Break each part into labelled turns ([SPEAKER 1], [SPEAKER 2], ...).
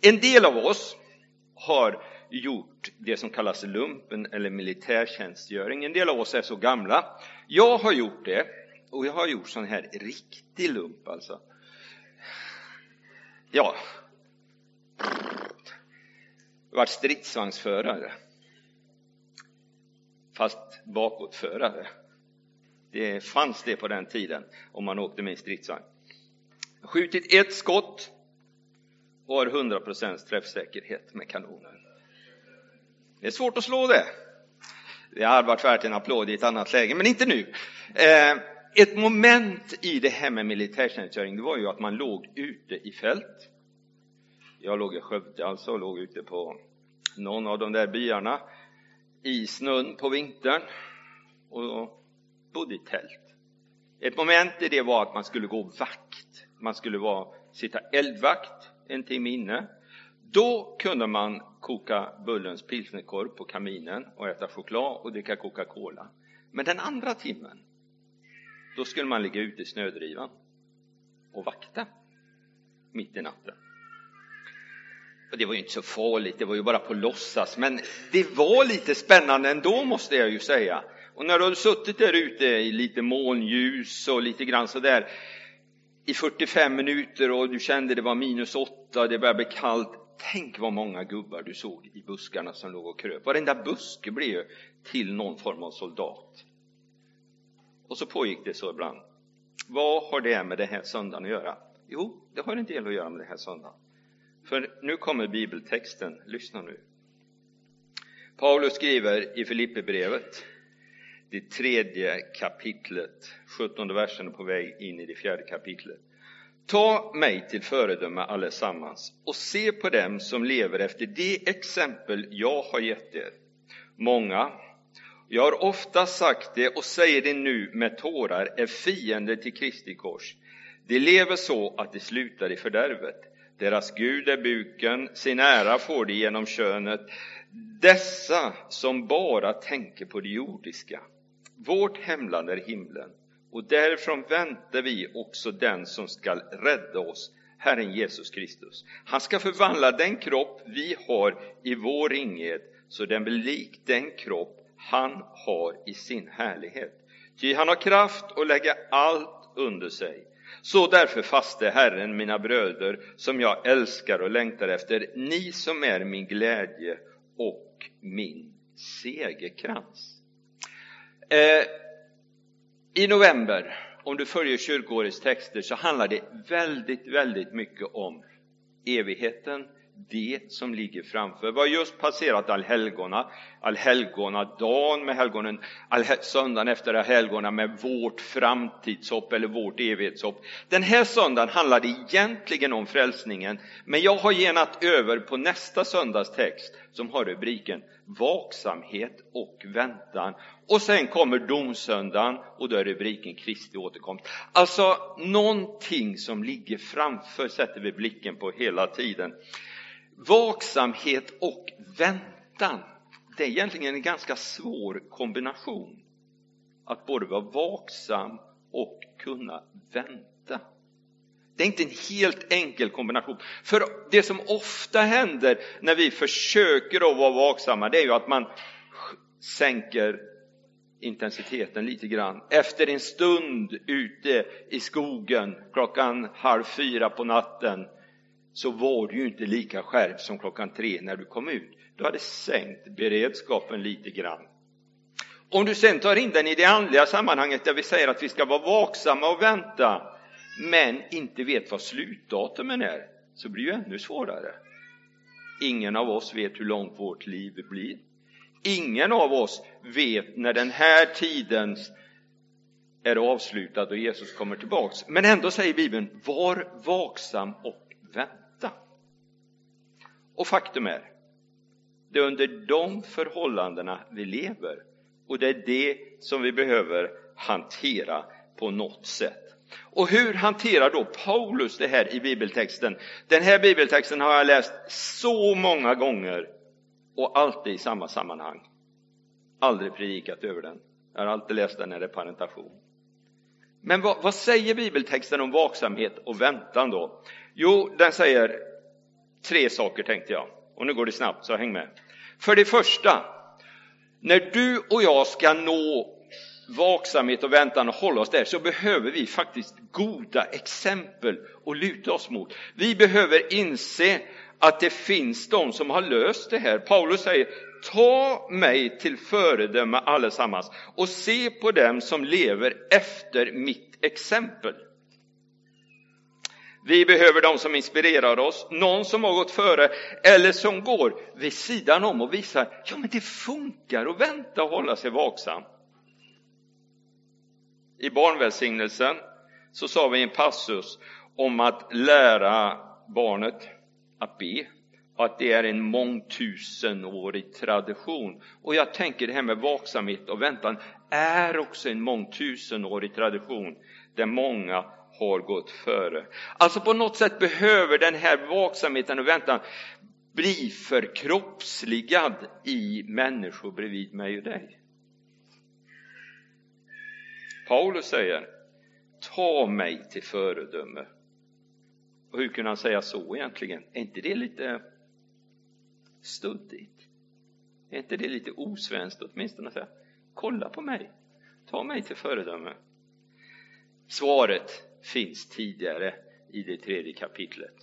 [SPEAKER 1] En del av oss har gjort det som kallas lumpen eller militärtjänstgöring. En del av oss är så gamla. Jag har gjort det och jag har gjort sån här riktig lump alltså. Ja. Varit stridsvagnsförare. Fast bakåtförare. Det fanns det på den tiden om man åkte med stridsvagn. Skjutit ett skott och har 100 träffsäkerhet med kanonen. Det är svårt att slå det. Det hade varit värt en applåd i ett annat läge, men inte nu. Eh, ett moment i det här med militärtjänstgöring, det var ju att man låg ute i fält. Jag låg i Skövde alltså, och låg ute på någon av de där byarna i snön på vintern och bodde i tält. Ett moment i det var att man skulle gå vakt. Man skulle vara, sitta eldvakt en timme inne. Då kunde man koka Bullens pilsnerkorv på kaminen och äta choklad och dricka Coca-Cola. Men den andra timmen, då skulle man ligga ute i snödrivan och vakta mitt i natten. Och det var ju inte så farligt, det var ju bara på låtsas, men det var lite spännande ändå måste jag ju säga. Och när du hade suttit där ute i lite månljus och lite grann sådär i 45 minuter och du kände det var minus 8, det började bli kallt. Tänk vad många gubbar du såg i buskarna som låg och kröp. Varenda buske blev ju till någon form av soldat. Och så pågick det så ibland. Vad har det med den här söndagen att göra? Jo, det har en del att göra med den här söndagen. För nu kommer bibeltexten, lyssna nu. Paulus skriver i Filipperbrevet, det tredje kapitlet, 17 versen på väg in i det fjärde kapitlet. Ta mig till föredöme allesammans och se på dem som lever efter det exempel jag har gett er. Många, jag har ofta sagt det och säger det nu med tårar, är fiender till Kristi kors. De lever så att de slutar i fördärvet. Deras Gud är buken, sin ära får de genom könet. Dessa som bara tänker på det jordiska. Vårt hemland är himlen och därifrån väntar vi också den som skall rädda oss, Herren Jesus Kristus. Han ska förvandla den kropp vi har i vår ringhet så den blir lik den kropp han har i sin härlighet. Ty han har kraft att lägga allt under sig. Så därför faste Herren, mina bröder, som jag älskar och längtar efter, ni som är min glädje och min segerkrans. Eh, I november, om du följer kyrkoårets texter, så handlar det väldigt, väldigt mycket om evigheten, det som ligger framför. Vi har just passerat allhelgona, allhelgonadagen med helgonen, all söndagen efter allhelgona med vårt framtidshopp eller vårt evighetshopp. Den här söndagen handlar det egentligen om frälsningen, men jag har genat över på nästa söndags text som har rubriken Vaksamhet och väntan. Och sen kommer domsöndagen och då är rubriken Kristi återkomst. Alltså någonting som ligger framför sätter vi blicken på hela tiden. Vaksamhet och väntan. Det är egentligen en ganska svår kombination. Att både vara vaksam och kunna vänta. Det är inte en helt enkel kombination. För det som ofta händer när vi försöker att vara vaksamma, det är ju att man sänker intensiteten lite grann. Efter en stund ute i skogen klockan halv fyra på natten så var du ju inte lika skärpt som klockan tre när du kom ut. Du hade sänkt beredskapen lite grann. Om du sen tar in den i det andliga sammanhanget där vi säger att vi ska vara vaksamma och vänta, men inte vet vad slutdatumen är, så blir det ju ännu svårare. Ingen av oss vet hur långt vårt liv blir. Ingen av oss vet när den här tiden är avslutad och Jesus kommer tillbaks. Men ändå säger Bibeln, var vaksam och vänta. Och faktum är, det är under de förhållandena vi lever och det är det som vi behöver hantera på något sätt. Och hur hanterar då Paulus det här i bibeltexten? Den här bibeltexten har jag läst så många gånger och alltid i samma sammanhang. Aldrig predikat över den. Jag har alltid läst den när det är parentation. Men vad, vad säger bibeltexten om vaksamhet och väntan då? Jo, den säger tre saker tänkte jag. Och nu går det snabbt, så häng med. För det första, när du och jag ska nå vaksamhet och väntan och hålla oss där så behöver vi faktiskt goda exempel att luta oss mot. Vi behöver inse att det finns de som har löst det här. Paulus säger Ta mig till föredöme allesammans och se på dem som lever efter mitt exempel. Vi behöver de som inspirerar oss, någon som har gått före eller som går vid sidan om och visar ja men det funkar att vänta och hålla sig vaksam. I barnvälsignelsen så sa vi en passus om att lära barnet att be och att det är en mångtusenårig tradition. Och jag tänker det här med vaksamhet och väntan är också en mångtusenårig tradition där många har gått före. Alltså på något sätt behöver den här vaksamheten och väntan bli förkroppsligad i människor bredvid mig och dig. Paulus säger, ta mig till föredöme. Och hur kunde han säga så egentligen? Är inte det lite stöddigt? Är inte det lite osvenskt åtminstone att säga, kolla på mig, ta mig till föredöme? Svaret finns tidigare i det tredje kapitlet.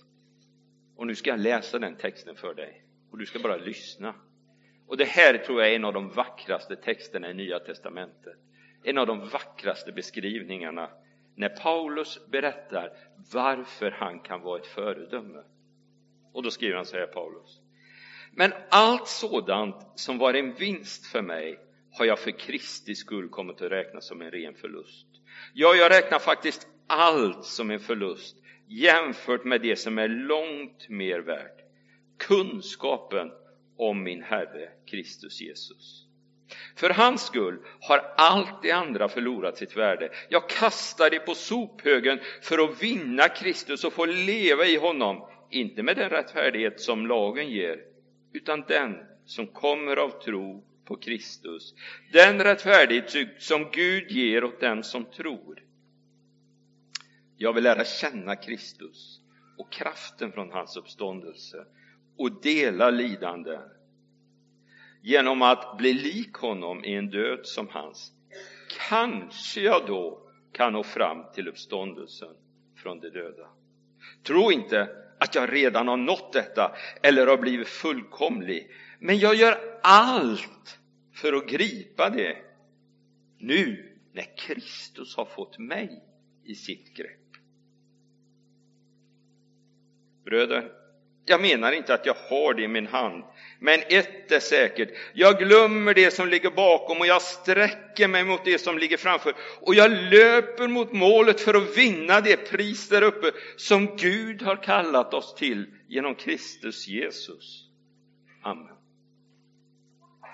[SPEAKER 1] Och nu ska jag läsa den texten för dig och du ska bara lyssna. Och det här tror jag är en av de vackraste texterna i Nya Testamentet. En av de vackraste beskrivningarna när Paulus berättar varför han kan vara ett föredöme. Och då skriver han så här, Paulus. Men allt sådant som var en vinst för mig har jag för Kristi skull kommit att räkna som en ren förlust. Ja, jag räknar faktiskt allt som en förlust jämfört med det som är långt mer värt. Kunskapen om min Herre Kristus Jesus. För hans skull har allt det andra förlorat sitt värde. Jag kastar det på sophögen för att vinna Kristus och få leva i honom, inte med den rättfärdighet som lagen ger, utan den som kommer av tro på Kristus. Den rättfärdighet som Gud ger åt den som tror. Jag vill lära känna Kristus och kraften från hans uppståndelse och dela lidanden genom att bli lik honom i en död som hans. Kanske jag då kan nå fram till uppståndelsen från de döda. Tro inte att jag redan har nått detta eller har blivit fullkomlig, men jag gör allt för att gripa det nu när Kristus har fått mig i sitt grepp. Bröder, jag menar inte att jag har det i min hand, men ett är säkert, jag glömmer det som ligger bakom och jag sträcker mig mot det som ligger framför och jag löper mot målet för att vinna det pris där uppe som Gud har kallat oss till genom Kristus Jesus. Amen.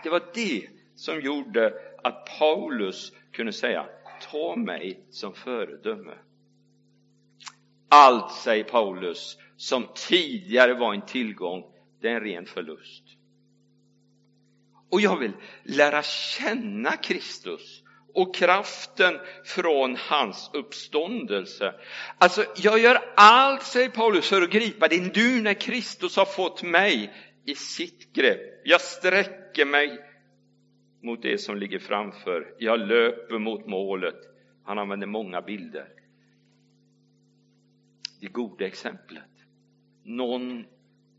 [SPEAKER 1] Det var det som gjorde att Paulus kunde säga, ta mig som föredöme. Allt, säger Paulus, som tidigare var en tillgång, det är en ren förlust. Och jag vill lära känna Kristus och kraften från hans uppståndelse. Alltså, jag gör allt, säger Paulus, för att gripa din du när Kristus har fått mig i sitt grepp. Jag sträcker mig mot det som ligger framför. Jag löper mot målet. Han använder många bilder. Det goda exemplet. Någon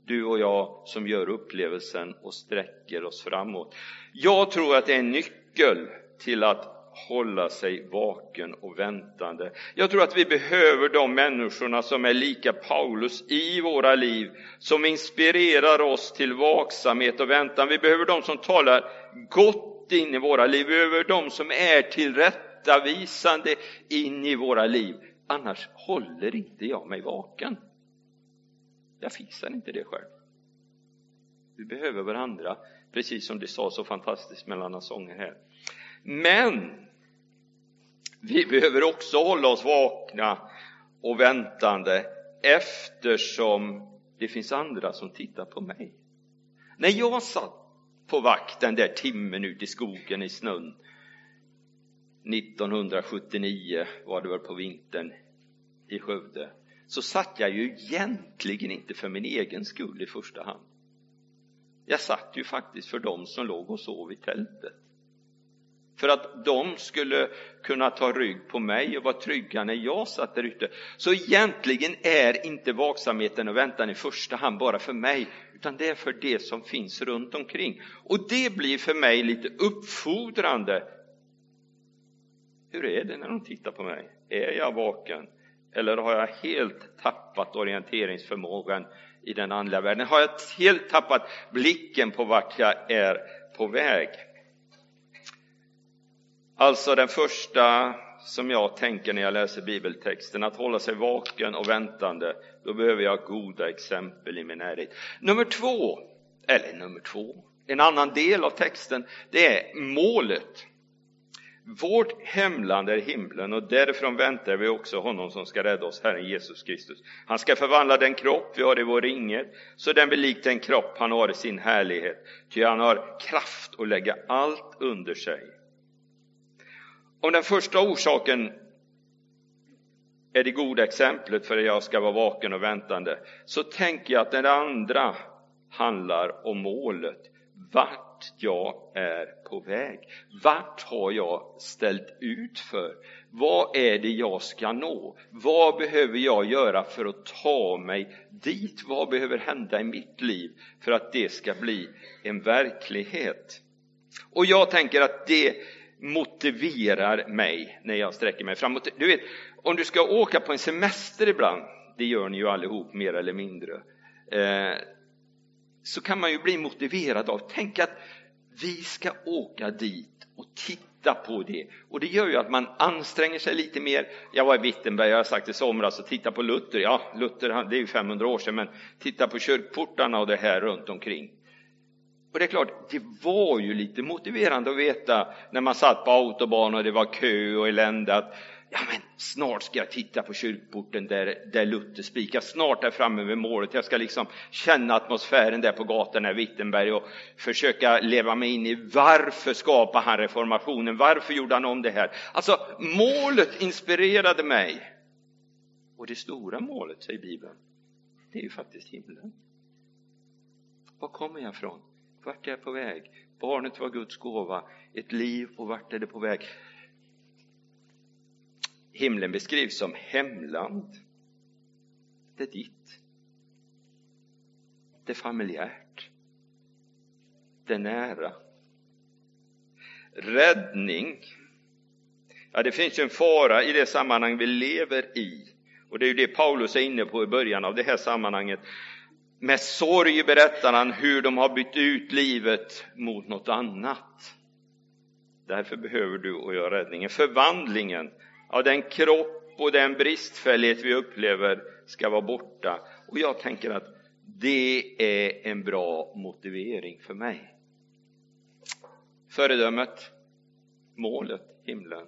[SPEAKER 1] du och jag som gör upplevelsen och sträcker oss framåt. Jag tror att det är en nyckel till att hålla sig vaken och väntande. Jag tror att vi behöver de människorna som är lika Paulus i våra liv, som inspirerar oss till vaksamhet och väntan. Vi behöver de som talar gott in i våra liv. Vi behöver de som är tillrättavisande in i våra liv. Annars håller inte jag mig vaken. Jag fixar inte det själv. Vi behöver varandra, precis som det sa så fantastiskt mellan sånger här. Men vi behöver också hålla oss vakna och väntande eftersom det finns andra som tittar på mig. När jag satt på vakt den där timmen ute i skogen i snön 1979 var det väl på vintern i Skövde så satt jag ju egentligen inte för min egen skull i första hand. Jag satt ju faktiskt för dem som låg och sov i tältet. För att de skulle kunna ta rygg på mig och vara trygga när jag satt där ute. Så egentligen är inte vaksamheten och väntan i första hand bara för mig, utan det är för det som finns runt omkring. Och det blir för mig lite uppfordrande. Hur är det när de tittar på mig? Är jag vaken? Eller har jag helt tappat orienteringsförmågan i den andliga världen? Har jag helt tappat blicken på vart jag är på väg? Alltså den första som jag tänker när jag läser bibeltexten, att hålla sig vaken och väntande, då behöver jag goda exempel i min närhet. Nummer två, eller nummer två, en annan del av texten, det är målet. Vårt hemland är himlen och därifrån väntar vi också honom som ska rädda oss, Herren Jesus Kristus. Han ska förvandla den kropp vi har i vår ringe så den blir lik den kropp han har i sin härlighet. Ty han har kraft att lägga allt under sig. Om den första orsaken är det goda exemplet för att jag ska vara vaken och väntande, så tänker jag att den andra handlar om målet. Vart vart jag är på väg. Vart har jag ställt ut för? Vad är det jag ska nå? Vad behöver jag göra för att ta mig dit? Vad behöver hända i mitt liv för att det ska bli en verklighet? Och jag tänker att det motiverar mig när jag sträcker mig framåt. Du vet, om du ska åka på en semester ibland, det gör ni ju allihop mer eller mindre, eh, så kan man ju bli motiverad av, tänk att vi ska åka dit och titta på det. Och det gör ju att man anstränger sig lite mer. Jag var i Wittenberg, jag har sagt i somras, och titta på Luther. Ja, Luther det är ju 500 år sedan, men titta på kyrkportarna och det här runt omkring. Och det är klart, det var ju lite motiverande att veta när man satt på autobahn och det var kö och elände att ja, men snart ska jag titta på kyrkporten där, där Luther spikar. Snart är framme vid målet. Jag ska liksom känna atmosfären där på gatan i Wittenberg och försöka leva mig in i varför skapade han reformationen? Varför gjorde han om det här? Alltså, målet inspirerade mig. Och det stora målet, säger Bibeln, det är ju faktiskt himlen. Var kommer jag ifrån? Vart är jag på väg? Barnet var Guds gåva, ett liv och vart är det på väg? Himlen beskrivs som hemland. Det är ditt. Det är familjärt. Det är nära. Räddning. Ja, det finns ju en fara i det sammanhang vi lever i. Och det är ju det Paulus är inne på i början av det här sammanhanget. Med sorg berättar han hur de har bytt ut livet mot något annat. Därför behöver du och jag räddningen. Förvandlingen av den kropp och den bristfällighet vi upplever ska vara borta. Och jag tänker att det är en bra motivering för mig. Föredömet, målet, himlen.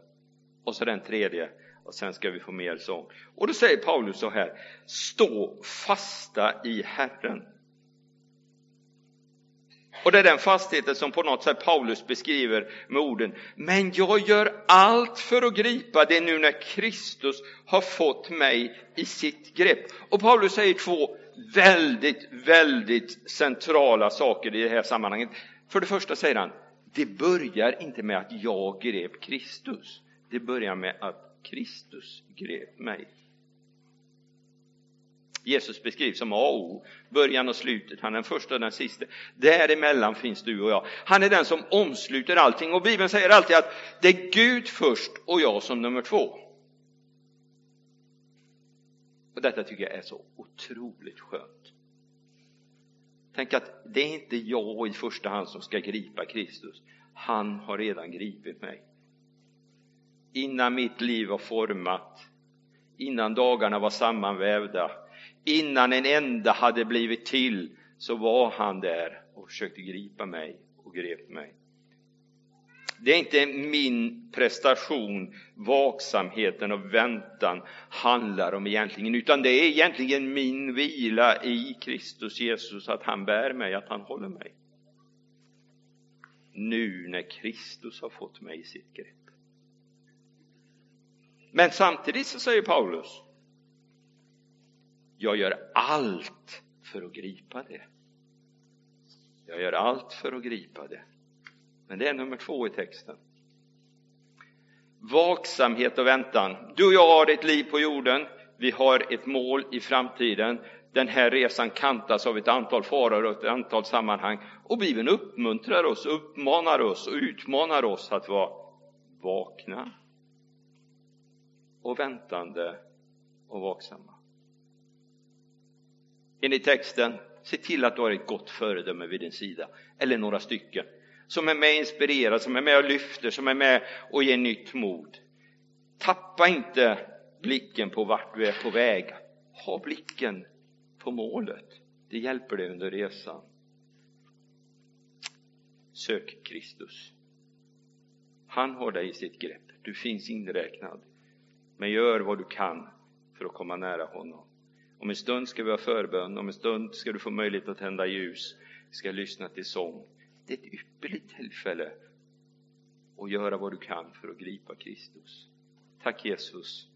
[SPEAKER 1] Och så den tredje, och sen ska vi få mer sång. Och då säger Paulus så här, stå fasta i Herren. Och det är den fastheten som på något sätt Paulus beskriver med orden, men jag gör allt för att gripa det nu när Kristus har fått mig i sitt grepp. Och Paulus säger två väldigt, väldigt centrala saker i det här sammanhanget. För det första säger han, det börjar inte med att jag grep Kristus. Det börjar med att Kristus grep mig. Jesus beskrivs som A och O, början och slutet, han är den första och den sista. Däremellan finns du och jag. Han är den som omsluter allting och Bibeln säger alltid att det är Gud först och jag som nummer två. Och detta tycker jag är så otroligt skönt. Tänk att det är inte jag i första hand som ska gripa Kristus. Han har redan gripit mig innan mitt liv var format, innan dagarna var sammanvävda, innan en enda hade blivit till, så var han där och försökte gripa mig och grep mig. Det är inte min prestation, vaksamheten och väntan handlar om egentligen, utan det är egentligen min vila i Kristus Jesus, att han bär mig, att han håller mig. Nu när Kristus har fått mig i sitt grepp. Men samtidigt så säger Paulus, Jag gör allt för att gripa det. Jag gör allt för att gripa det. Men det är nummer två i texten. Vaksamhet och väntan. Du och jag har ett liv på jorden. Vi har ett mål i framtiden. Den här resan kantas av ett antal faror och ett antal sammanhang. Och Bibeln uppmuntrar oss, uppmanar oss och utmanar oss att vara vakna och väntande och vaksamma. Enligt texten, se till att du har ett gott föredöme vid din sida, eller några stycken, som är med och inspirerar, som är med och lyfter, som är med och ger nytt mod. Tappa inte blicken på vart du är på väg. Ha blicken på målet. Det hjälper dig under resan. Sök Kristus. Han har dig i sitt grepp. Du finns inräknad. Men gör vad du kan för att komma nära honom. Om en stund ska vi ha förbön, om en stund ska du få möjlighet att tända ljus, vi ska lyssna till sång. Det är ett ypperligt tillfälle att göra vad du kan för att gripa Kristus. Tack Jesus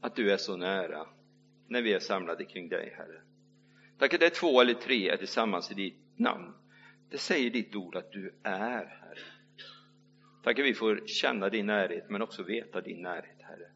[SPEAKER 1] att du är så nära när vi är samlade kring dig, Herre. Tack att det är två eller tre är tillsammans i ditt namn. Det säger ditt ord att du är, Herre. Tack att vi får känna din närhet men också veta din närhet, Herre.